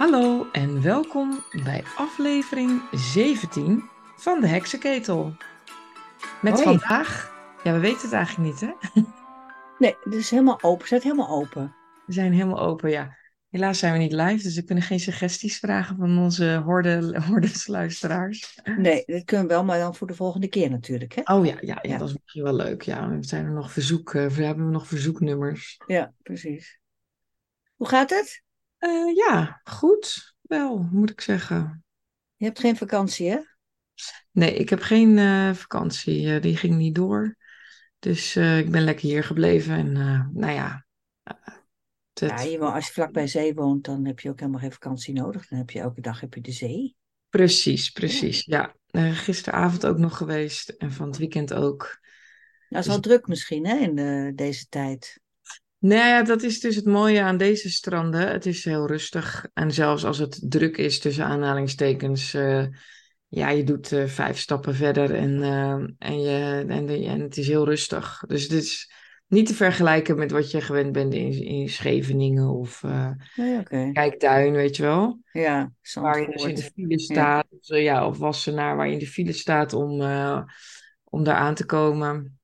Hallo en welkom bij aflevering 17 van de Heksenketel. Met Hoi. vandaag, ja we weten het eigenlijk niet hè? Nee, het is helemaal open. Staat helemaal open. We zijn helemaal open, ja. Helaas zijn we niet live, dus we kunnen geen suggesties vragen van onze horde, hordes luisteraars. Nee, dat kunnen we wel, maar dan voor de volgende keer natuurlijk. Hè? Oh ja, ja, ja, Ja. dat is misschien wel leuk. Ja, we zijn er nog verzoek, eh, we hebben nog verzoeknummers. Ja, precies. Hoe gaat het? Eh, ja, goed. Wel, moet ik zeggen. Je hebt geen vakantie, hè? Nee, ik heb geen eh, vakantie. eh, die ging niet door. Dus ik ben lekker hier gebleven. En nou ja. het- Ja, je, als je vlak bij zee woont, dan heb je ook helemaal geen vakantie nodig. Dan heb je elke dag heb je de zee. Precies, precies. Ja, gisteravond ook nog geweest. En van het weekend ook. Nou, het is Dus- wel druk misschien, hè, in de, deze tijd. Nou ja, dat is dus het mooie aan deze stranden. Het is heel rustig. En zelfs als het druk is, tussen aanhalingstekens. eh, ja, je doet eh, vijf stappen verder en, eh, en, je, en, de- en het is heel rustig. Dus het is niet te vergelijken met wat je gewend bent in, in Scheveningen of Nee, oké. Kijkduin, weet je wel. Ja, Waar je dus in de file staat. Of, eh, ja, of Wassenaar, waar je in de file staat om, om daar aan te komen.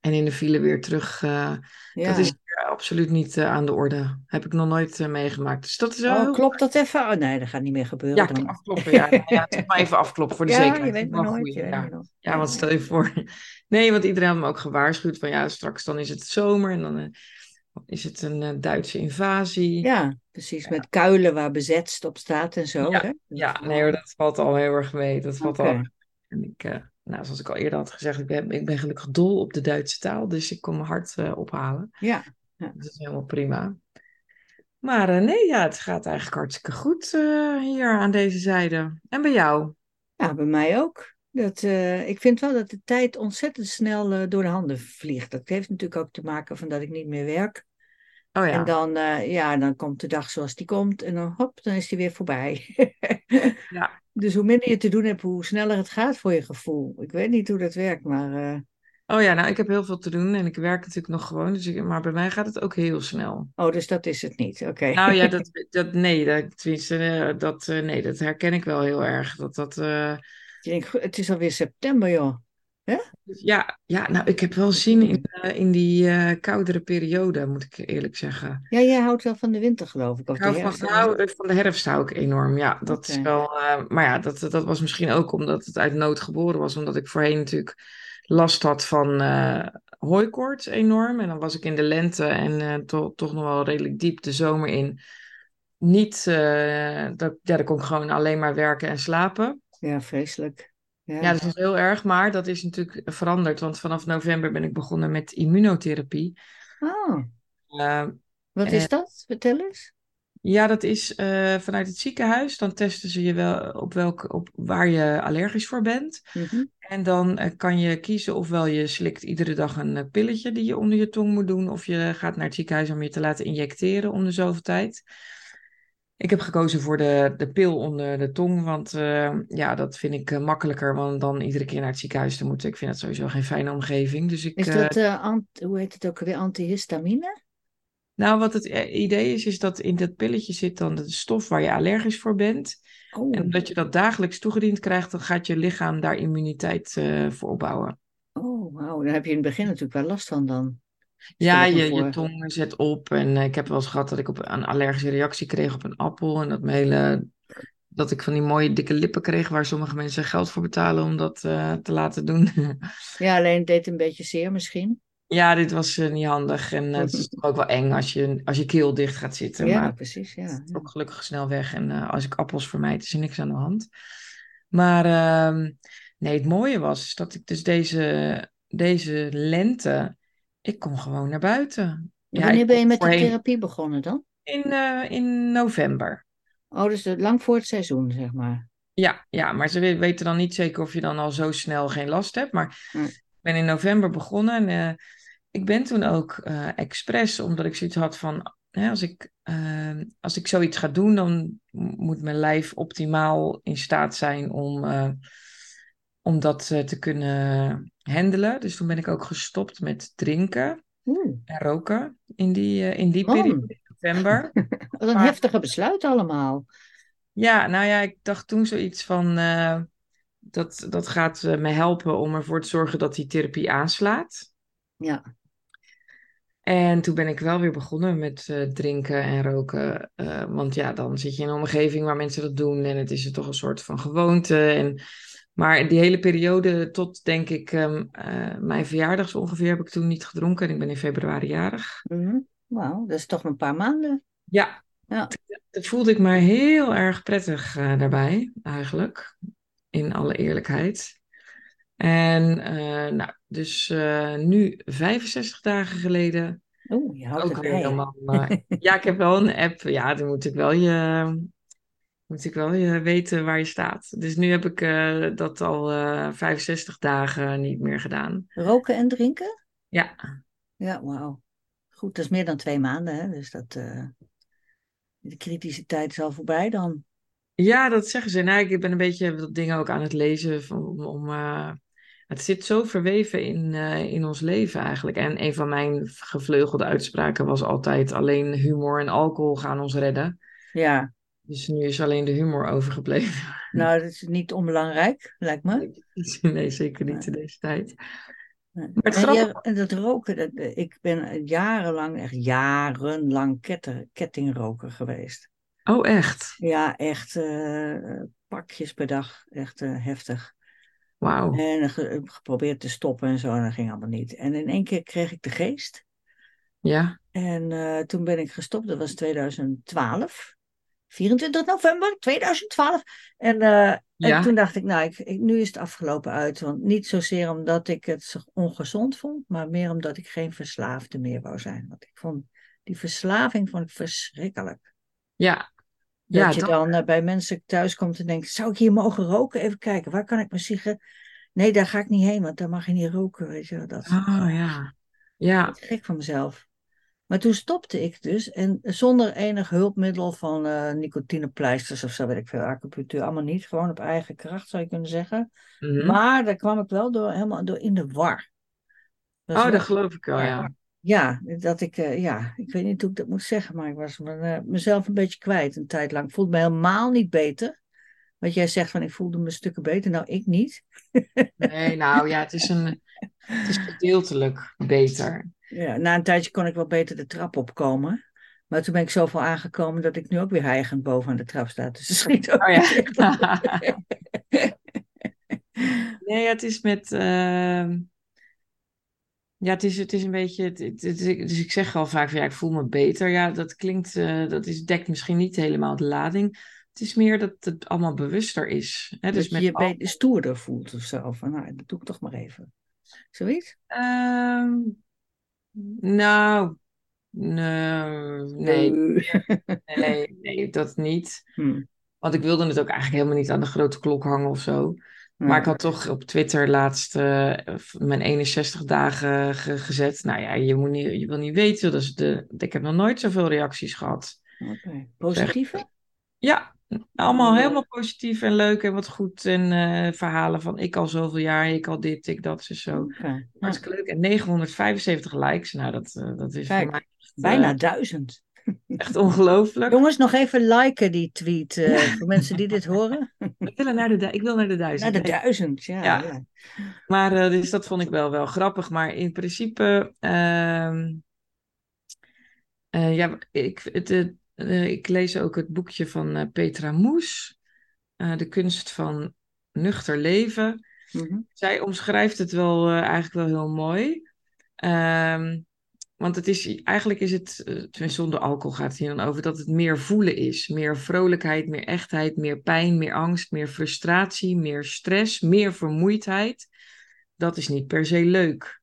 En in de file weer terug. Ja. dat is absoluut niet eh, aan de orde. Heb ik nog nooit eh, meegemaakt. Dus dat is Oh, heel- klopt dat even? Oh, nee, dat gaat niet meer gebeuren Ja, dan. afkloppen. Ja, ja, ja, toch maar even afkloppen voor de Ja, zekerheid. je weet maar nooit. je ja. want stel je voor. Nee, want iedereen had me ook gewaarschuwd van ja, straks dan is het zomer en dan eh, is het een Duitse invasie. Ja, precies. Met kuilen waar bezetst op staat en zo. Ja, hè? Ja, nee hoor, dat valt al heel erg mee. Dat valt al. En ik, nou, zoals ik al eerder had gezegd, ik ben, ik ben gelukkig dol op de Duitse taal, dus ik kon mijn hart ophalen. Ja, Dat is helemaal prima. Maar eh, nee, ja, het gaat eigenlijk hartstikke goed eh, hier aan deze zijde. En bij jou? Ja, bij mij ook. Dat, eh, ik vind wel dat de tijd ontzettend snel door de handen vliegt. Dat heeft natuurlijk ook te maken van dat ik niet meer werk. Oh ja. En dan, ja, dan komt de dag zoals die komt en dan hop, dan is die weer voorbij. Ja. Dus hoe minder je te doen hebt, hoe sneller het gaat voor je gevoel. Ik weet niet hoe dat werkt, maar Oh ja, nou, ik heb heel veel te doen en ik werk natuurlijk nog gewoon. Dus ik, maar bij mij gaat het ook heel snel. oh, dus dat is het niet. Oké. Nou ja, dat, dat, nee, dat, tenminste, eh, dat, eh, nee, dat herken ik wel heel erg. Dat, dat, eh, Je denkt, "Goh, het is alweer september, joh. ja, ja, nou, ik heb wel zin in, in die koudere periode, moet ik eerlijk zeggen. Ja, jij houdt wel van de winter, geloof ik. Of Ik de hou van, nou, van de herfst hou ik enorm. Ja, dat is wel. maar ja, dat, dat was misschien ook omdat het uit nood geboren was. Omdat ik voorheen natuurlijk last had van eh hooikoorts enorm. En dan was ik in de lente en eh, to- toch nog wel redelijk diep de zomer in. Niet, eh, dat, ja, dan kon ik gewoon alleen maar werken en slapen. Ja, vreselijk. Ja. Ja, dat was heel erg. Maar dat is natuurlijk veranderd. Want vanaf november ben ik begonnen met immunotherapie. Oh, wat is dat? Vertel eens. Ja, dat is eh, vanuit het ziekenhuis. Dan testen ze je wel op, welke, op waar je allergisch voor bent. Mhm. En dan eh, kan je kiezen ofwel je slikt iedere dag een eh, pilletje die je onder je tong moet doen. Of je gaat naar het ziekenhuis om je te laten injecteren om de zoveel tijd. Ik heb gekozen voor de, de pil onder de tong. Want ja, dat vind ik makkelijker dan, dan iedere keer naar het ziekenhuis te moeten. Ik vind het sowieso geen fijne omgeving. Dus ik, Is dat, hoe heet het ook weer, antihistamine? Nou, wat het eh, idee is, is dat in dat pilletje zit dan de stof waar je allergisch voor bent. Oh, En omdat je dat dagelijks toegediend krijgt, dan gaat je lichaam daar immuniteit eh, voor opbouwen. oh wauw. Daar heb je in het begin natuurlijk wel last van dan. Ja, je, je tong zet op. En eh, ik heb wel eens gehad dat ik op een allergische reactie kreeg op een appel. En dat hele, dat ik van die mooie dikke lippen kreeg waar sommige mensen geld voor betalen om dat te laten doen. Ja, alleen het deed een beetje zeer misschien. Ja, dit was eh, niet handig. En eh, het is ook wel eng als je, als je keel dicht gaat zitten. Ja, Maar precies. Ja, Het is ja. ook gelukkig snel weg. En eh, als ik appels vermijd, is er niks aan de hand. Maar ehm, nee, het mooie was is dat ik dus deze, deze lente, ik kon gewoon naar buiten. Ja, Wanneer ben je met voorheen therapie begonnen dan? in, in november. Oh, dus lang voor het seizoen, zeg maar. Ja, ja, maar ze we- weten dan niet zeker of je dan al zo snel geen last hebt. Maar ik ben in november begonnen en ik ben toen ook eh expres, omdat ik zoiets had van, hè, als ik, eh, als ik zoiets ga doen, dan moet mijn lijf optimaal in staat zijn om, eh, om dat eh, te kunnen handelen. Dus toen ben ik ook gestopt met drinken Oeh, en roken in die, in die Man. periode. november. Wat een Maar- heftige besluit allemaal. Ja, nou ja, ik dacht toen zoiets van, dat, dat gaat me helpen om ervoor te zorgen dat die therapie aanslaat. Ja, En toen ben ik wel weer begonnen met eh, drinken en roken. eh, want ja, dan zit je in een omgeving waar mensen dat doen en het is er toch een soort van gewoonte. En, maar die hele periode tot, denk ik, ehm, eh, mijn verjaardag zo ongeveer heb ik toen niet gedronken. En ik ben in februari jarig. Mhm. Wauw, dat is toch een paar maanden. Ja, Ja. dat voelde ik me heel erg prettig daarbij, eigenlijk. In alle eerlijkheid. En eh, nou, dus eh, nu 65 dagen geleden Oeh, je houdt ook het helemaal. eh, ja, ik heb wel een app. Ja, dan moet ik wel je, moet ik wel je weten waar je staat. Dus nu heb ik dat al eh 65 dagen niet meer gedaan. Roken en drinken? Ja, Ja, wauw. Goed, dat is meer dan twee maanden, hè? Dus dat, de kritische tijd is al voorbij dan. ja dat zeggen ze. Nou, ik ben een beetje dat dingen ook aan het lezen. Om, om, het zit zo verweven in, eh, in ons leven eigenlijk. En een van mijn gevleugelde uitspraken was altijd: alleen humor en alcohol gaan ons redden. Ja, Dus nu is alleen de humor overgebleven. nou, dat is niet onbelangrijk, lijkt me. Nee, zeker niet in deze tijd. Nee. het en, dat roken, dat, ik ben jarenlang, echt jarenlang ketter, kettingroker geweest. Oh, echt? Ja, echt eh, pakjes per dag, echt eh, heftig. Wauw. En ge- geprobeerd te stoppen en zo, en dat ging allemaal niet. En in één keer kreeg ik de geest. Ja. En eh, toen ben ik gestopt, dat was 2012. 24 november 2012. En, eh, Ja. en toen dacht ik, nou, ik, ik- nu is het afgelopen uit. Want niet zozeer omdat ik het zo ongezond vond, maar meer omdat ik geen verslaafde meer wou zijn. Want ik vond die verslaving vond ik verschrikkelijk. Ja. Dat Ja, je dat- dan eh, bij mensen thuis komt en denkt, zou ik hier mogen roken? Even kijken, waar kan ik mijn sigaret... Nee, daar ga ik niet heen, want daar mag je niet roken, weet je. Dat Oh, ja. Ja. gek van mezelf. Maar toen stopte ik dus en zonder enig hulpmiddel van eh nicotinepleisters of zo, weet ik veel, acupunctuur, allemaal niet. Gewoon op eigen kracht zou je kunnen zeggen. Mhm. Maar daar kwam ik wel door, helemaal door in de war. Dat Oh, dat geloof ik wel, ja. Ja, dat ik, eh, ja, ik weet niet hoe ik dat moet zeggen, maar ik was me, eh, mezelf een beetje kwijt een tijd lang. Ik voelde me helemaal niet beter. Wat jij zegt van ik voelde me stukken beter, nou ik niet. Nee, nou ja, het is, een, het is gedeeltelijk beter. Ja, na een tijdje kon ik wel beter de trap opkomen. Maar toen ben ik zoveel aangekomen dat ik nu ook weer hijgend boven aan de trap sta. Dus het schiet ook Oh ja. Nee, het is met. ehm, Ja, het is, het is een beetje. Het, het- het- dus ik zeg al vaak van ja, ik voel me beter. Ja, dat klinkt. eh, dat is, dekt misschien niet helemaal de lading. Het is meer dat het allemaal bewuster is. Hè? Dus dat met je je al- stoerder voelt of zo. Van, nou, dat doe ik toch maar even. Zoiets? Ehm, nou, nee, nee, nee, nee, dat niet. Hm. Want ik wilde het ook eigenlijk helemaal niet aan de grote klok hangen of zo. Maar ik had toch op Twitter laatst eh, mijn 61 dagen ge- gezet. Nou ja, je, moet niet, je wil niet weten. Dus de, ik heb nog nooit zoveel reacties gehad. Positieve? Ja, allemaal Oh. helemaal positief en leuk en wat goed. En eh, verhalen van ik al zoveel jaar, ik al dit, ik dat, dus zo. Ja. Hartstikke leuk. En 975 likes. Nou, dat, eh, dat is Kijk, voor mij echt, Bijna duizend. Echt ongelooflijk. Jongens, nog even liken die tweet. eh, voor mensen die dit horen. Ik wil naar de, ik wil naar de duizend. Naar de duizend, ja. Ja. ja. Maar eh, dus dat vond ik wel, wel grappig. Maar in principe, ehm, eh, ja, ik, het, ik lees ook het boekje van Petra Moes, De kunst van nuchter leven. Mhm. Zij omschrijft het wel eigenlijk wel heel mooi. Ehm, want het is, eigenlijk is het, eh, tenminste zonder alcohol gaat het hier dan over, dat het meer voelen is. Meer vrolijkheid, meer echtheid, meer pijn, meer angst, meer frustratie, meer stress, meer vermoeidheid. Dat is niet per se leuk.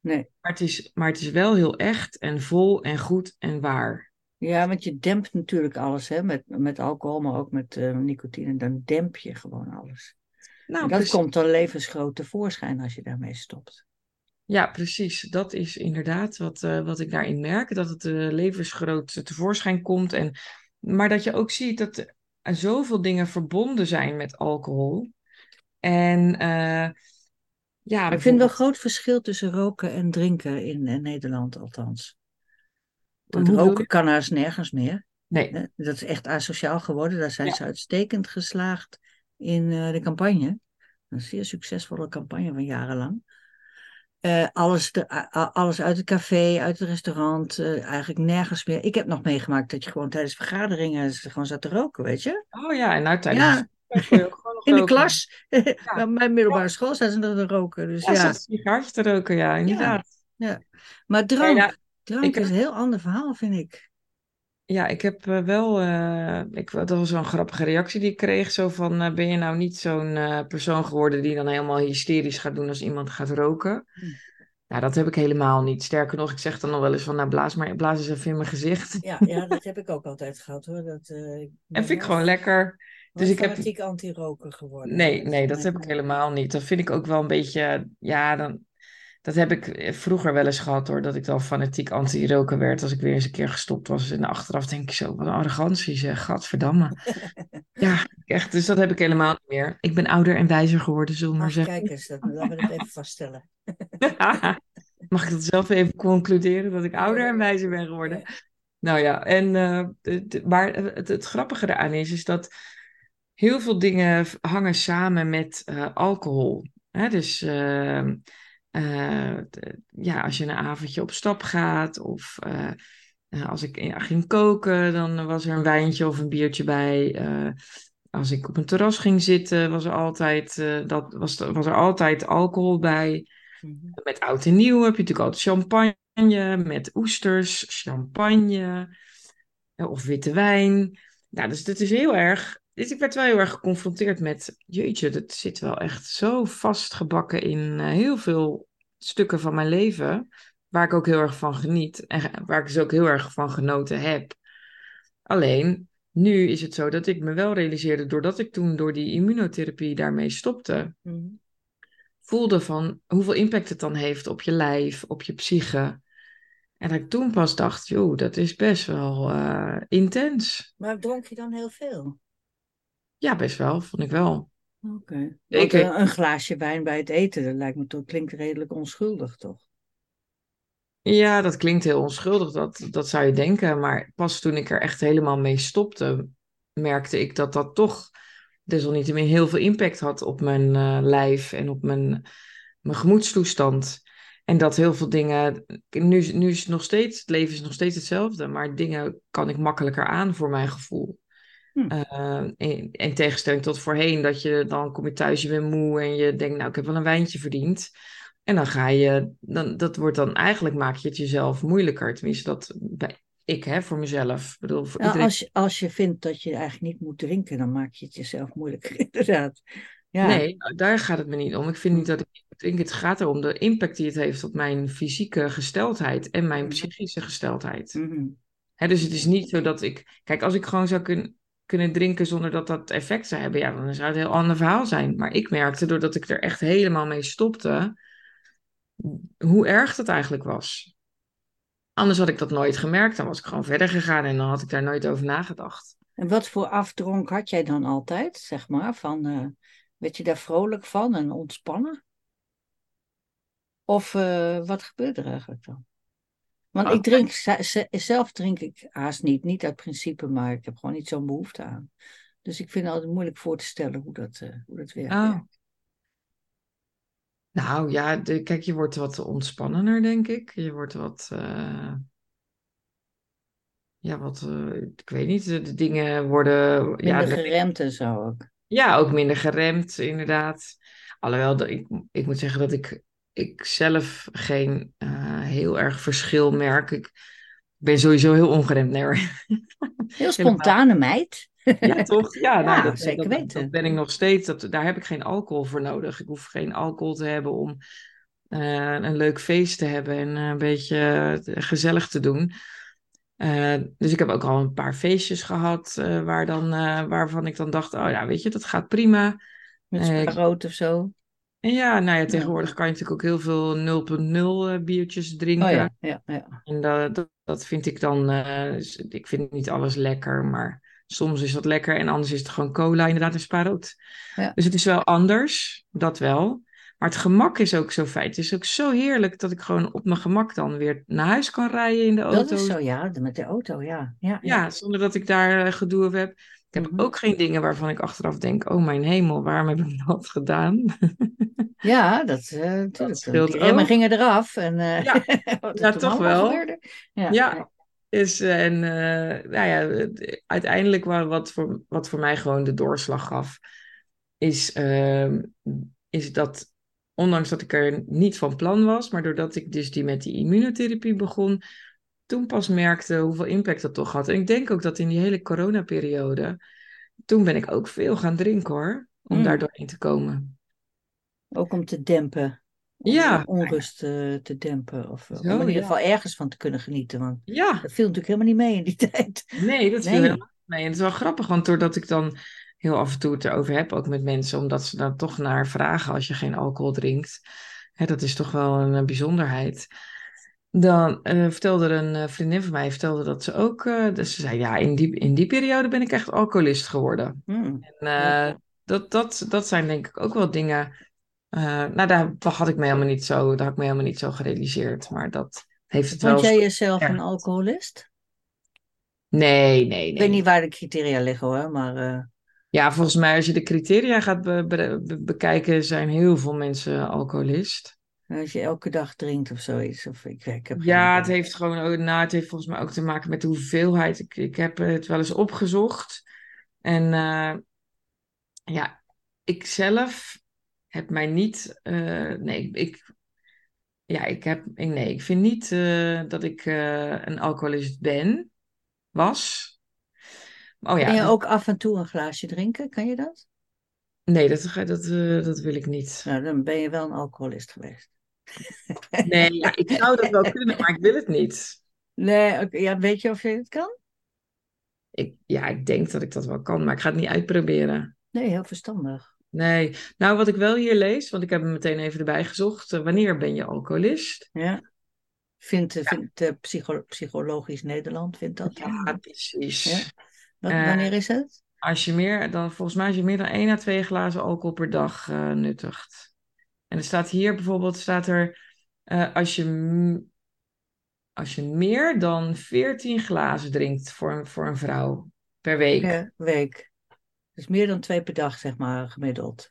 Nee. Maar het is, maar het is wel heel echt en vol en goed en waar. Ja, want je dempt natuurlijk alles, hè, met, met alcohol, maar ook met eh, nicotine. Dan demp je gewoon alles. Nou, en dat precies. komt dan levensgroot tevoorschijn als je daarmee stopt. Ja, precies. Dat is inderdaad wat, eh, wat ik daarin merk. Dat het eh, levensgroot tevoorschijn komt. En, maar dat je ook ziet dat er zoveel dingen verbonden zijn met alcohol. En eh, ja, ik vind wel een groot verschil tussen roken en drinken in, Nederland althans. Bedoel roken kan haast nergens meer. Nee. Dat is echt asociaal geworden. Daar zijn Ja. ze uitstekend geslaagd in de campagne. Een zeer succesvolle campagne van jarenlang. Eh, alles, de, alles uit het café, uit het restaurant, eh, eigenlijk nergens meer. Ik heb nog meegemaakt dat je gewoon tijdens vergaderingen gewoon zat te roken, weet je? Oh ja, en nou tijdens Ja. In de klas. Bij mijn middelbare school zaten ze te roken. Dus Ja, ja. sigaretje te roken, ja, inderdaad. Maar drank, ja, drank ik heb- is een heel ander verhaal, vind ik. Ja, ik heb eh, wel, eh, ik, dat was wel een grappige reactie die ik kreeg. Zo van, eh, ben je nou niet zo'n persoon geworden die dan helemaal hysterisch gaat doen als iemand gaat roken? Hmm. Nou, dat heb ik helemaal niet. Sterker nog, ik zeg dan nog wel eens van, nou blaas maar, blaas eens even in mijn gezicht. Ja, ja, dat heb ik ook altijd gehad hoor. Dat, En vind ik gewoon lekker. Dus ik heb, anti-roker geworden. nee, nee, dat heb ik helemaal niet. Dat vind ik ook wel een beetje, ja, dan, dat heb ik eh, vroeger wel eens gehad hoor. Dat ik dan fanatiek anti-roken werd als ik weer eens een keer gestopt was. En achteraf denk ik zo, wat een arrogantie zeg, gadverdamme. Ja, echt, dus dat heb ik helemaal niet meer. Ik ben ouder en wijzer geworden, zullen we maar zeggen. kijk eens, dat, laten we dat even vaststellen. Mag ik dat zelf even concluderen, dat ik ouder en wijzer ben geworden? Nou ja, en, eh, maar het, het grappige eraan is, is dat heel veel dingen hangen samen met eh, alcohol. Hè? Dus ehm, eh, ja, als je een avondje op stap gaat of eh, eh, als ik ja, ging koken, dan was er een wijntje of een biertje bij. Als ik op een terras ging zitten, was er altijd, dat, was, was er altijd alcohol bij. Mhm. Met oud en nieuw heb je natuurlijk altijd champagne, met oesters, champagne of witte wijn. Nou, dus dit is heel erg. Dus ik werd wel heel erg geconfronteerd met, jeetje, dat zit wel echt zo vastgebakken in eh, heel veel stukken van mijn leven, waar ik ook heel erg van geniet en waar ik dus ook heel erg van genoten heb. Alleen, nu is het zo dat ik me wel realiseerde, doordat ik toen door die immunotherapie daarmee stopte, Mhm. voelde van hoeveel impact het dan heeft op je lijf, op je psyche. En dat ik toen pas dacht, joh, dat is best wel eh, intens. Maar dronk je dan heel veel? Ja, best wel, vond ik wel. Oké. Ik- Want, eh, een glaasje wijn bij het eten, dat lijkt me toch, klinkt redelijk onschuldig, toch? Ja, dat klinkt heel onschuldig, dat, dat zou je denken. Maar pas toen ik er echt helemaal mee stopte, merkte ik dat dat toch desalniettemin heel veel impact had op mijn eh, lijf en op mijn, mijn gemoedstoestand. En dat heel veel dingen, nu, nu is het nog steeds, het leven is nog steeds hetzelfde, maar dingen kan ik makkelijker aan voor mijn gevoel. Hm. Eh, in, in tegenstelling tot voorheen, dat je dan kom je thuis, je bent moe en je denkt, nou, ik heb wel een wijntje verdiend. En dan ga je, dan, dat wordt dan eigenlijk maak je het jezelf moeilijker. Tenminste, dat bij ik, hè, voor mezelf. Ik bedoel, voor Ja, iedereen. als, je, als je vindt dat je eigenlijk niet moet drinken, dan maak je het jezelf moeilijker, inderdaad. Ja. Nee, daar gaat het me niet om. Ik vind niet dat ik drinken. Het gaat erom de impact die het heeft op mijn fysieke gesteldheid en mijn Mhm. psychische gesteldheid. Hè, dus het is niet zo dat ik. Kijk, als ik gewoon zou kun, kunnen drinken zonder dat dat effect zou hebben, ja, dan zou het een heel ander verhaal zijn. Maar ik merkte, doordat ik er echt helemaal mee stopte, hoe erg dat eigenlijk was. Anders had ik dat nooit gemerkt. Dan was ik gewoon verder gegaan en dan had ik daar nooit over nagedacht. En wat voor afdronk had jij dan altijd, zeg maar? Van, eh, werd je daar vrolijk van en ontspannen? Of eh, wat gebeurt er eigenlijk dan? Want Oh, ik drink, ze- ze- zelf drink ik haast niet, niet uit principe, maar ik heb gewoon niet zo'n behoefte aan. Dus ik vind het altijd moeilijk voor te stellen hoe dat, eh, hoe dat werkt. Oh. Nou ja, de, kijk, je wordt wat ontspannender, denk ik. Je wordt wat. eh, ja, wat. eh, ik weet niet. De, de dingen worden. ja, Minder de- geremd en zo ook. Ja, ook minder geremd, inderdaad. Alhoewel, ik, ik moet zeggen dat ik, ik zelf geen eh, heel erg verschil merk. Ik ben sowieso heel ongeremd. Nee. Heel spontane meid. Ja, toch? Ja, nou, Ja, dat, zeker dat- weten. dat ben ik nog steeds. Dat, daar heb ik geen alcohol voor nodig. Ik hoef geen alcohol te hebben om eh, een leuk feest te hebben en een beetje eh, gezellig te doen. Eh, dus ik heb ook al een paar feestjes gehad eh, waar dan, eh, waarvan ik dan dacht, oh ja, weet je, dat gaat prima. Met Eh, spaarrood of zo. Ja, nou ja, tegenwoordig kan je natuurlijk ook heel veel 0.0 eh, biertjes drinken. Oh ja, ja, ja. En dat, dat, dat vind ik dan, eh, ik vind niet alles lekker, maar soms is dat lekker en anders is het gewoon cola, inderdaad, en spaarrood. Ja. Dus het is wel anders, dat wel. Maar het gemak is ook zo fijn. Het is ook zo heerlijk dat ik gewoon op mijn gemak dan weer naar huis kan rijden in de auto. Dat is zo, ja, met de auto, ja. Ja, ja zonder dat ik daar eh, gedoe op heb. Ik heb Mhm. ook geen dingen waarvan ik achteraf denk: oh mijn hemel, waarom heb ik dat gedaan? Ja, dat eh natuurlijk. scheelt Die remmen ook. gingen eraf. En, eh, Ja. toch wel. Ja, Ja. Is, eh, en nou ja, uiteindelijk wa- wat voor, wat voor mij gewoon de doorslag gaf, is, ehm, is dat ondanks dat ik er niet van plan was, maar doordat ik dus die met die immunotherapie begon, toen pas merkte hoeveel impact dat toch had. En ik denk ook dat in die hele coronaperiode, toen ben ik ook veel gaan drinken hoor, om Mm. daar doorheen te komen. Ook om te dempen. Om Ja. onrust eh, te dempen. Of eh, Zo, om in ieder ja. geval ergens van te kunnen genieten. Want Ja. dat viel natuurlijk helemaal niet mee in die tijd. Nee, dat viel Nee. helemaal niet mee. En het is wel grappig, want doordat ik dan heel af en toe het erover heb, ook met mensen, omdat ze daar toch naar vragen als je geen alcohol drinkt. Hè, dat is toch wel een, eh, bijzonderheid. Dan eh, vertelde er een eh, vriendin van mij, vertelde dat ze ook, eh, dus ze zei, ja, in die, in die periode ben ik echt alcoholist geworden. Hmm. En dat, dat, dat zijn denk ik ook wel dingen, nou daar had ik me helemaal niet zo, daar had ik me helemaal niet zo gerealiseerd, maar dat heeft het wel... Vond jij jezelf een alcoholist? Nee, nee, Ik nee. weet niet waar de criteria liggen hoor, maar Ja, volgens mij als je de criteria gaat be- be- be- bekijken, zijn heel veel mensen alcoholist. Als je elke dag drinkt of zoiets. Of ik, ik heb Ja, het heeft gewoon ook, nou, het heeft volgens mij ook te maken met de hoeveelheid. Ik, ik heb het wel eens opgezocht. En eh, ja, ik zelf heb mij niet, eh, nee, ik, ja, ik heb, ik- nee, ik vind niet eh, dat ik een alcoholist ben, was. Oh ja, Kan je ook af en toe een glaasje drinken? Kan je dat? nee, dat, dat, dat wil ik niet. Nou, dan ben je wel een alcoholist geweest. Nee, ja, ik zou dat wel kunnen, maar ik wil het niet. Nee, ja, weet je of je het kan? Ik, ja, ik denk dat ik dat wel kan, maar ik ga het niet uitproberen. Nee, heel verstandig. Nee. Nou, wat ik wel hier lees, want ik heb hem meteen even erbij gezocht. eh, wanneer ben je alcoholist? Ja. Vindt, vindt psycho- Psychologisch Nederland vindt dat? Ja, precies. Ja. Wat, Eh, wanneer is het? Als je meer dan, volgens mij, als je meer dan 1 à 2 glazen alcohol per dag eh, nuttigt. En er staat hier bijvoorbeeld, staat er, eh, als je, als je meer dan 14 glazen drinkt voor, een- voor een vrouw per week. Per week. Dus meer dan twee per dag, zeg maar, gemiddeld.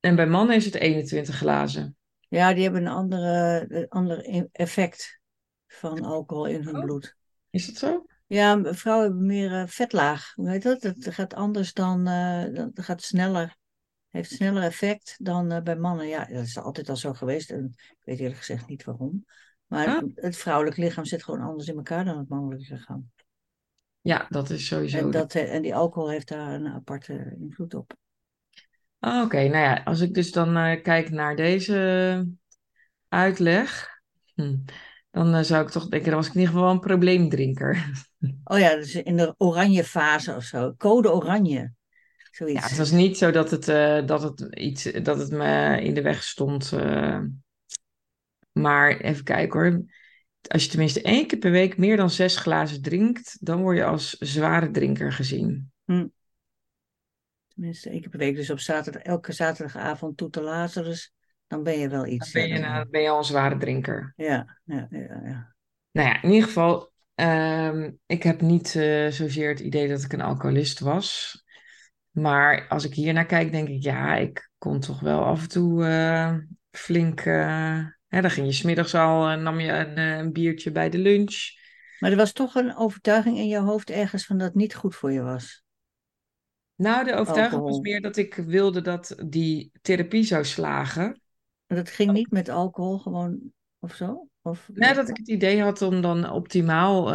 En bij mannen is het 21 glazen. Ja, die hebben een andere, een ander e- effect van alcohol in hun Oh. bloed. Is dat zo? Ja, vrouwen hebben meer eh, vetlaag. Hoe heet dat? Het gaat anders dan, eh, dat gaat sneller. Heeft sneller effect dan eh, bij mannen. Ja, dat is altijd al zo geweest. En ik weet eerlijk gezegd niet waarom. Maar Ah. het vrouwelijk lichaam zit gewoon anders in elkaar dan het mannelijk lichaam. Ja, dat is sowieso. En, dat, eh, en die alcohol heeft daar een aparte invloed op. Ah, Oké, nou ja, als ik dus dan eh, kijk naar deze uitleg, hm, dan zou ik toch denken, dan was ik in ieder geval een probleemdrinker. Oh ja, dus in de oranje fase of zo. Code oranje. Ja, het was niet zo dat het, eh, dat het, iets, dat het me in de weg stond. eh. maar even kijken hoor. Als je tenminste één keer per week meer dan zes glazen drinkt, dan word je als zware drinker gezien. Tenminste, één keer per week. Dus op zaterdag, elke zaterdagavond toe te Lazarus. Dan ben je wel Dan iets. ben je, nou- ben je al een zware drinker. ja, ja, ja, ja. Nou ja, in ieder geval, ehm, ik heb niet eh, zozeer het idee dat ik een alcoholist was. Maar als ik hier naar kijk, denk ik, ja, ik kon toch wel af en toe eh, flink. eh, hè, dan ging je smiddags al en nam je een, eh, een biertje bij de lunch. Maar er was toch een overtuiging in je hoofd ergens van dat het niet goed voor je was. Nou, de overtuiging was meer dat ik wilde dat die therapie zou slagen. Dat ging niet met alcohol gewoon of zo? Of, Nee, dat ik het idee had om dan optimaal,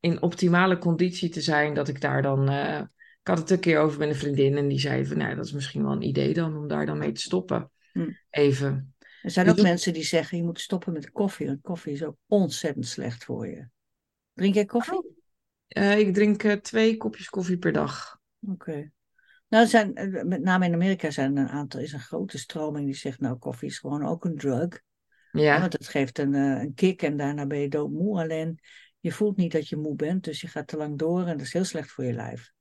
in optimale conditie te zijn, dat ik daar dan. Ik had het een keer over met een vriendin en die zei van, nou, dat is misschien wel een idee dan om daar dan mee te stoppen. Hm. Even. Er zijn Dus ook dat- mensen die zeggen je moet stoppen met koffie. Want koffie is ook ontzettend slecht voor je. Drink jij koffie? Eh, ik drink eh, twee kopjes koffie per dag. Oké. Nou, zijn, eh, met name in Amerika zijn er een aantal, is een grote stroming die zegt, nou, koffie is gewoon ook een drug. Ja, Ja, want het geeft een, een kick en daarna ben je doodmoe. Alleen je voelt niet dat je moe bent, dus je gaat te lang door en dat is heel slecht voor je lijf.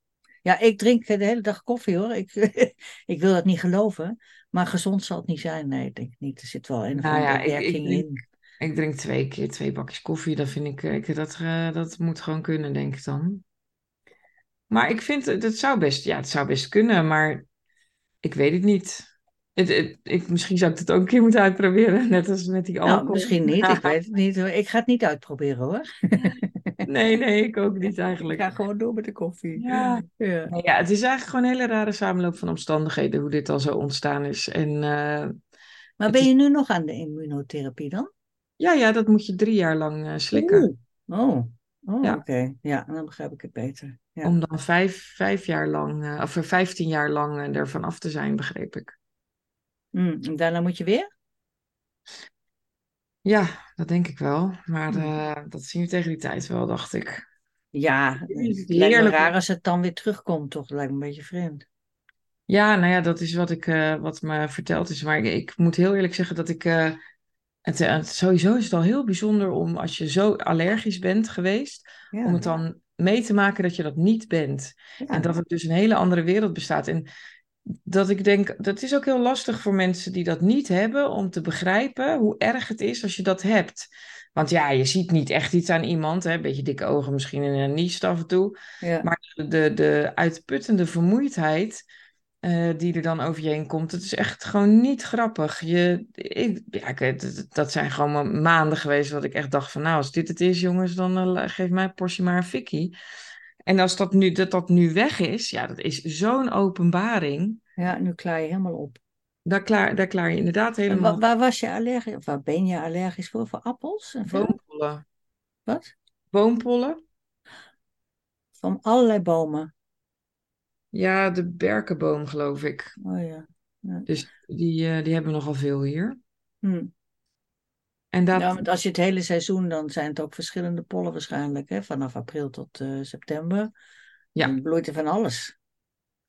Ja, ik drink de hele dag koffie hoor. Ik, ik wil dat niet geloven. Maar gezond zal het niet zijn. Nee, ik denk niet. Er zit wel een of Nou ik, ik, in. ik drink twee keer twee bakjes koffie. Dat vind ik, ik dat, eh, dat moet gewoon kunnen, denk ik dan. Maar ik vind, het het zou best, ja, het zou best kunnen, maar ik weet het niet. Het, het- ik, misschien zou ik het ook een keer moeten uitproberen, net als met die Nou, alcohol. misschien niet. Ik weet het niet. hoor. Ik ga het niet uitproberen hoor. Nee, nee, ik ook niet Ik eigenlijk. ga gewoon door met de koffie. Ja. Ja. Ja, het is eigenlijk gewoon een hele rare samenloop van omstandigheden hoe dit al zo ontstaan is. En eh, Maar ben is- je nu nog aan de immunotherapie dan? ja, ja, dat moet je drie jaar lang eh, slikken. Oeh. Oh, oh Ja. oké. Ja, dan begrijp ik het beter. Ja. Om dan vijf, vijf jaar lang, eh, of vijftien jaar lang ervan af te zijn, begreep ik. Mm, en daarna moet je weer? Ja, dat denk ik wel. Maar Hmm. eh, dat zien we tegen die tijd wel, dacht ik. Ja, Het het lijkt me raar als het dan weer terugkomt, toch? Dat lijkt me een beetje vreemd. Ja, nou ja, dat is wat, ik, eh, wat me verteld is. Maar ik, ik moet heel eerlijk zeggen dat ik. eh, het, het- sowieso is het al heel bijzonder om, als je zo allergisch bent geweest, Ja, om het dan mee te maken dat je dat niet bent. ja. En dat er dus een hele andere wereld bestaat. En dat ik denk, dat is ook heel lastig voor mensen die dat niet hebben, om te begrijpen hoe erg het is als je dat hebt. Want ja, je ziet niet echt iets aan iemand, hè? Een beetje dikke ogen misschien en een niest af en toe. Ja. Maar de, de uitputtende vermoeidheid eh, die er dan over je heen komt, het is echt gewoon niet grappig. Je, ik, ja, ik, dat zijn gewoon ma- maanden geweest dat ik echt dacht van, nou, als dit het is, jongens, dan eh, geef mij een portie maar een fikkie. En als dat nu, dat, dat nu weg is, ja, dat is zo'n openbaring. ja, nu klaar je helemaal op. Daar klaar, daar klaar je inderdaad helemaal wa- waar was je allergisch? Of waar ben je allergisch voor? Voor appels? En boompollen. Wat? Boompollen? Van allerlei bomen. Ja, de berkenboom, geloof ik. Oh ja. ja. Dus die, eh, die hebben we nogal veel hier. Hm. En dat, Ja, want als je het hele seizoen, dan zijn het ook verschillende pollen waarschijnlijk. Hè? Vanaf april tot eh, september. Ja. Dan bloeit er van alles.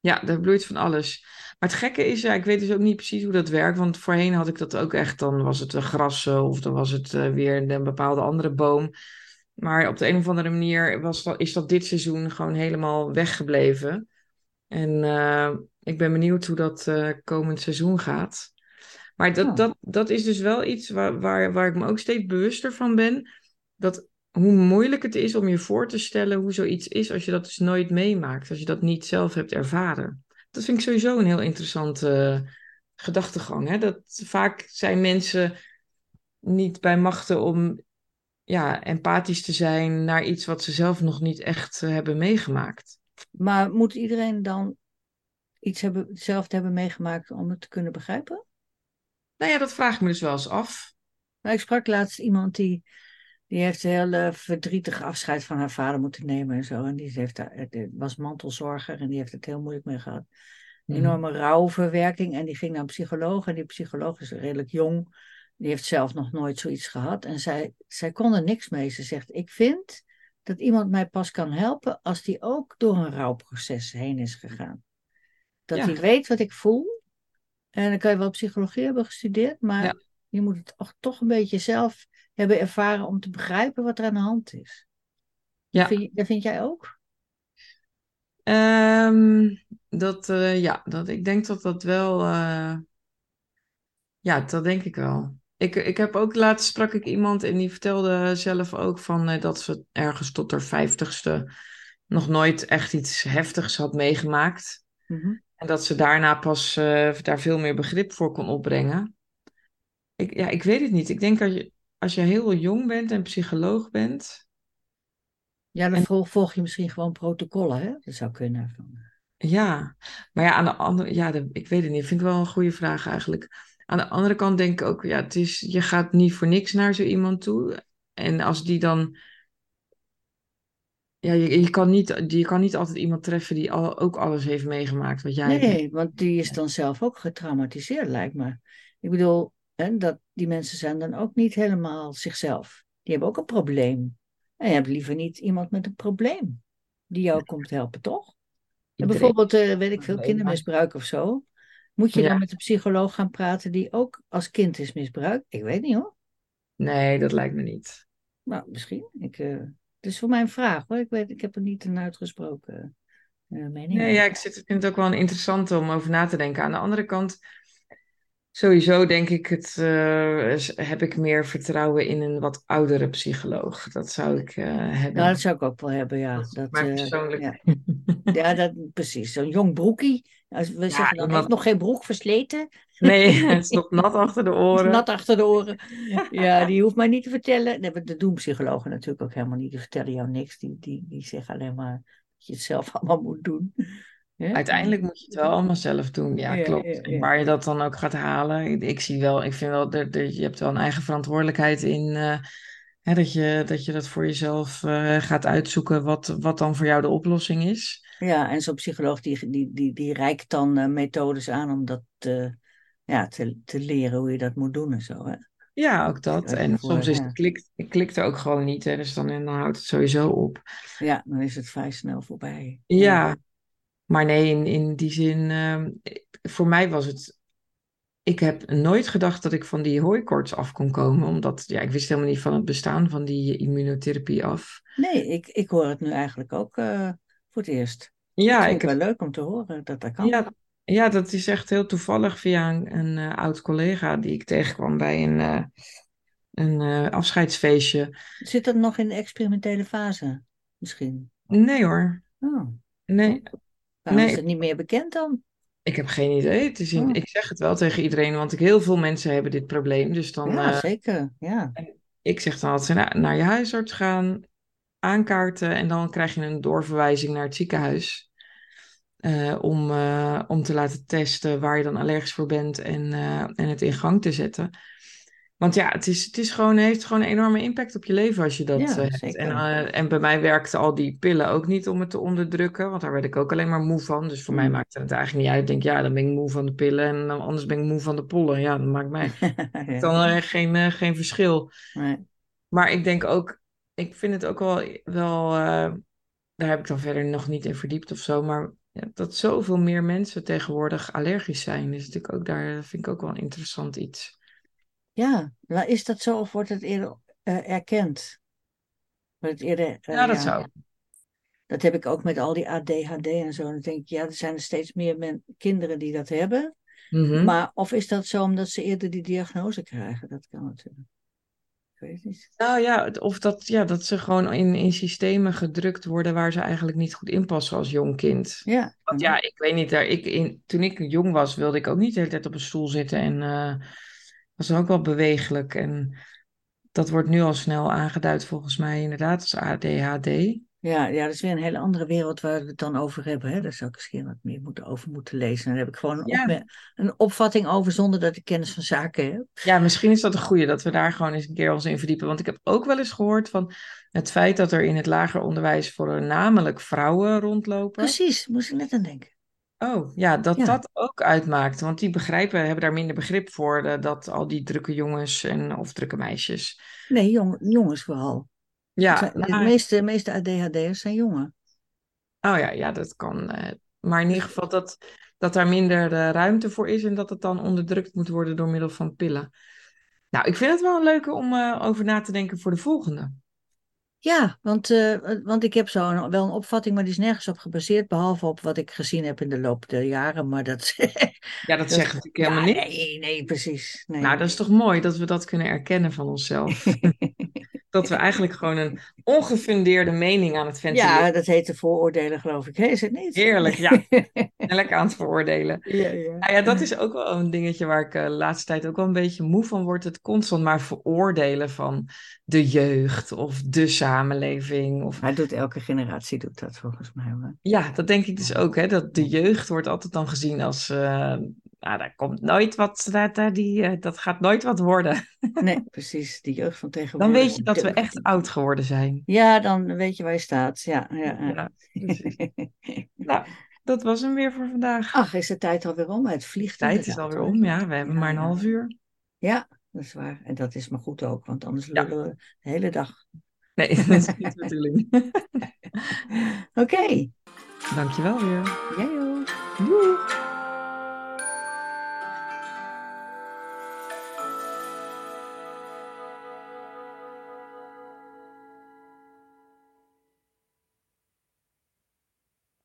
Ja, daar bloeit van alles. Maar het gekke is, ja, ik weet dus ook niet precies hoe dat werkt. Want voorheen had ik dat ook echt. Dan was het een gras eh, of dan was het eh, weer een bepaalde andere boom. Maar op de een of andere manier was dat, is dat dit seizoen gewoon helemaal weggebleven. En eh, ik ben benieuwd hoe dat komend seizoen gaat. Maar dat, Oh. dat, dat is dus wel iets waar, waar, waar ik me ook steeds bewuster van ben. Dat hoe moeilijk het is om je voor te stellen hoe zoiets is als je dat dus nooit meemaakt. Als je dat niet zelf hebt ervaren. Dat vind ik sowieso een heel interessante eh, gedachtegang. Hè? Dat vaak zijn mensen niet bij machten om ja, empathisch te zijn naar iets wat ze zelf nog niet echt eh, hebben meegemaakt. Maar moet iedereen dan iets hebben, hetzelfde hebben meegemaakt om het te kunnen begrijpen? Nou ja, dat vraag ik me dus wel eens af. Nou, ik sprak laatst iemand die, die heeft een heel eh, verdrietig afscheid van haar vader moeten nemen en zo. En die heeft daar, het was mantelzorger en die heeft het heel moeilijk mee gehad. Mhm. Enorme rouwverwerking. En die ging naar een psycholoog. En die psycholoog is redelijk jong. Die heeft zelf nog nooit zoiets gehad. En zij, zij kon er niks mee. Ze zegt, ik vind dat iemand mij pas kan helpen als die ook door een rouwproces heen is gegaan. Dat Ja. hij weet wat ik voel. En dan kan je wel psychologie hebben gestudeerd, maar Ja. je moet het toch- toch een beetje zelf hebben ervaren om te begrijpen wat er aan de hand is. Ja. Dat, vind, je- dat vind jij ook? Ehm, dat, eh, ja, dat, ik denk dat dat wel. eh, ja, dat denk ik wel. Ik, ik heb ook laatst sprak ik iemand en die vertelde zelf ook van eh, dat ze ergens tot haar vijftigste nog nooit echt iets heftigs had meegemaakt. Mhm. En dat ze daarna pas eh, daar veel meer begrip voor kon opbrengen. Ik, ja, ik weet het niet. Ik denk als je, als je heel jong bent en psycholoog bent. Ja, dan En- volg, je misschien gewoon protocollen, hè? Dat zou kunnen. Van, Ja, maar ja, aan de andere, ja, de- ik weet het niet. Vind ik wel een goede vraag eigenlijk. Aan de andere kant denk ik ook, ja, het is, je gaat niet voor niks naar zo iemand toe. En als die dan, ja, je, je kan niet, je kan niet altijd iemand treffen die al, ook alles heeft meegemaakt wat jij hebt. Nee, want die is dan zelf ook getraumatiseerd, lijkt me. Ik bedoel, hè, dat, die mensen zijn dan ook niet helemaal zichzelf. Die hebben ook een probleem. En je hebt liever niet iemand met een probleem die jou komt helpen, toch? En bijvoorbeeld, eh, weet ik veel, kindermisbruik of zo. Moet je Ja. dan met een psycholoog gaan praten die ook als kind is misbruikt? Ik weet niet hoor. Nee, dat lijkt me niet. Nou, misschien. Ik, eh, het is voor mij een vraag hoor. Ik weet, ik heb er niet een uitgesproken uh, mening. Nee, ja, ik zit, vind het ook wel een interessante om over na te denken. Aan de andere kant, sowieso denk ik het, uh, heb ik meer vertrouwen in een wat oudere psycholoog. Dat zou ik uh, hebben. Nou, dat zou ik ook wel hebben, ja. Dat, persoonlijk. Ja, ja dat, precies. Zo'n jong broekie. Als we zeggen, dan heeft nog geen broek versleten. Nee, het is nog nat achter de oren. nat achter de oren. Ja, die hoeft mij niet te vertellen. Dat doen psychologen natuurlijk ook helemaal niet. Die vertellen jou niks. Die, die, die zeggen alleen maar dat je het zelf allemaal moet doen. Ja? Uiteindelijk moet je het wel allemaal zelf doen. Ja, ja klopt. Ja, waar je dat dan ook gaat halen. Ik zie wel, ik vind wel, dat je hebt wel een eigen verantwoordelijkheid in. Uh, hè, dat, je, dat je dat voor jezelf uh, gaat uitzoeken wat, wat dan voor jou de oplossing is. Ja, en zo'n psycholoog die, die, die, die reikt dan uh, methodes aan om dat ja, te, te leren hoe je dat moet doen en zo. Hè? Ja, ook dat. En soms is het klikt, het klikt er ook gewoon niet. Hè? Dus dan, dan houdt het sowieso op. Ja, dan is het vrij snel voorbij. Ja, maar nee, in, in die zin, uh, voor mij was het. Ik heb nooit gedacht dat ik van die hooikoorts af kon komen, omdat ja, ik wist helemaal niet van het bestaan van die immunotherapie af. Nee, ik, ik hoor het nu eigenlijk ook uh, voor het eerst. Ja, ik vind het wel leuk om te horen dat dat kan. Ja, ja, dat is echt heel toevallig via een, een uh, oud collega die ik tegenkwam bij een, uh, een uh, afscheidsfeestje. Zit dat nog in de experimentele fase misschien? Nee hoor. Oh. Nee. Waarom nee. is het niet meer bekend dan? Ik heb geen idee. Het is in, oh. Ik zeg het wel tegen iedereen, want ik, heel veel mensen hebben dit probleem. Dus dan, ja, zeker. Ja. Ik zeg dan altijd naar, naar je huisarts gaan, aankaarten en dan krijg je een doorverwijzing naar het ziekenhuis. Uh, om, uh, om te laten testen waar je dan allergisch voor bent en, uh, en het in gang te zetten. Want ja, het, is, het is gewoon, heeft gewoon een enorme impact op je leven als je dat ja, hebt. En, en bij mij werkten al die pillen ook niet om het te onderdrukken, want daar werd ik ook alleen maar moe van. Dus voor mm. mij maakte het eigenlijk niet uit. Ik denk, ja, dan ben ik moe van de pillen en dan, anders ben ik moe van de pollen. Ja, dat maakt mij ja. dan geen, geen verschil. Nee. Maar ik denk ook, ik vind het ook wel, wel daar heb ik dan verder nog niet in verdiept of zo, maar ja, dat zoveel meer mensen tegenwoordig allergisch zijn. Dus natuurlijk ook daar vind ik ook wel een interessant iets. Ja, maar is dat zo of wordt het eerder uh, erkend? Wordt het eerder, uh, ja, dat ja, zou. Dat heb ik ook met al die ADHD en zo. Dan denk ik, ja, er zijn er steeds meer men, kinderen die dat hebben. Mm -hmm. Maar of is dat zo omdat ze eerder die diagnose krijgen? Dat kan natuurlijk. Nou ja, of dat, ja, dat ze gewoon in, in systemen gedrukt worden waar ze eigenlijk niet goed in passen als jong kind. Ja. Want ja, ik weet niet, daar, ik, in, toen ik jong was, wilde ik ook niet de hele tijd op een stoel zitten en uh, was ook wel bewegelijk. En dat wordt nu al snel aangeduid volgens mij inderdaad als ADHD. Ja, ja, dat is weer een hele andere wereld waar we het dan over hebben. Hè? Daar zou ik misschien wat meer moeten, over moeten lezen. Daar heb ik gewoon een, ja. op, een, opvatting over zonder dat ik kennis van zaken heb. Ja, misschien is dat een goede dat we daar gewoon eens een keer ons in verdiepen. Want ik heb ook wel eens gehoord van het feit dat er in het lager onderwijs voornamelijk vrouwen rondlopen. Precies, moest ik net aan denken. Oh, ja, dat ja. dat ook uitmaakt. Want die begrijpen, hebben daar minder begrip voor, de, dat al die drukke jongens en, of drukke meisjes. Nee, jong, jongens vooral. Ja, de nou, meeste, meeste ADHD'ers zijn jongen. Oh ja, ja dat kan. Uh, maar in ieder geval dat, dat daar minder uh, ruimte voor is en dat het dan onderdrukt moet worden door middel van pillen. Nou, ik vind het wel een leuke om uh, over na te denken voor de volgende. Ja, want, want ik heb zo een, wel een opvatting, maar die is nergens op gebaseerd, behalve op wat ik gezien heb in de loop der jaren. Maar dat, ja, dat, dat zegt natuurlijk helemaal ja, niet. Nee, nee, precies. Nee, nou, dat is toch mooi dat we dat kunnen erkennen van onszelf. dat we eigenlijk gewoon een ongefundeerde mening aan het ventileren. Ja, dat heet de vooroordelen, geloof ik. He, is het niet? Heerlijk, ja. Lekker aan het veroordelen. Ja, ja. Nou ja, dat is ook wel een dingetje waar ik uh, de laatste tijd ook wel een beetje moe van word. Het constant maar veroordelen van de jeugd of de samenleving. Of... Maar doet elke generatie doet dat volgens mij. Hoor. Ja, dat denk ik dus ook. Hè? Dat de jeugd wordt altijd dan gezien als... Uh, nou, daar komt nooit wat, dat, die, dat gaat nooit wat worden. Nee, precies. Die jeugd van tegenwoordig. Dan weet je dat we echt oud geworden zijn. Ja, dan weet je waar je staat. Ja, ja, ja. nou, dat was hem weer voor vandaag. Ach, is de tijd alweer om? Het vliegt. De tijd is alweer om, ja. We hebben maar een half uur. Ja, dat is waar. En dat is maar goed ook, want anders lullen we de hele dag. Nee, dat is niet de bedoeling. Oké. Okay. Dankjewel weer. Jij ook. Doei.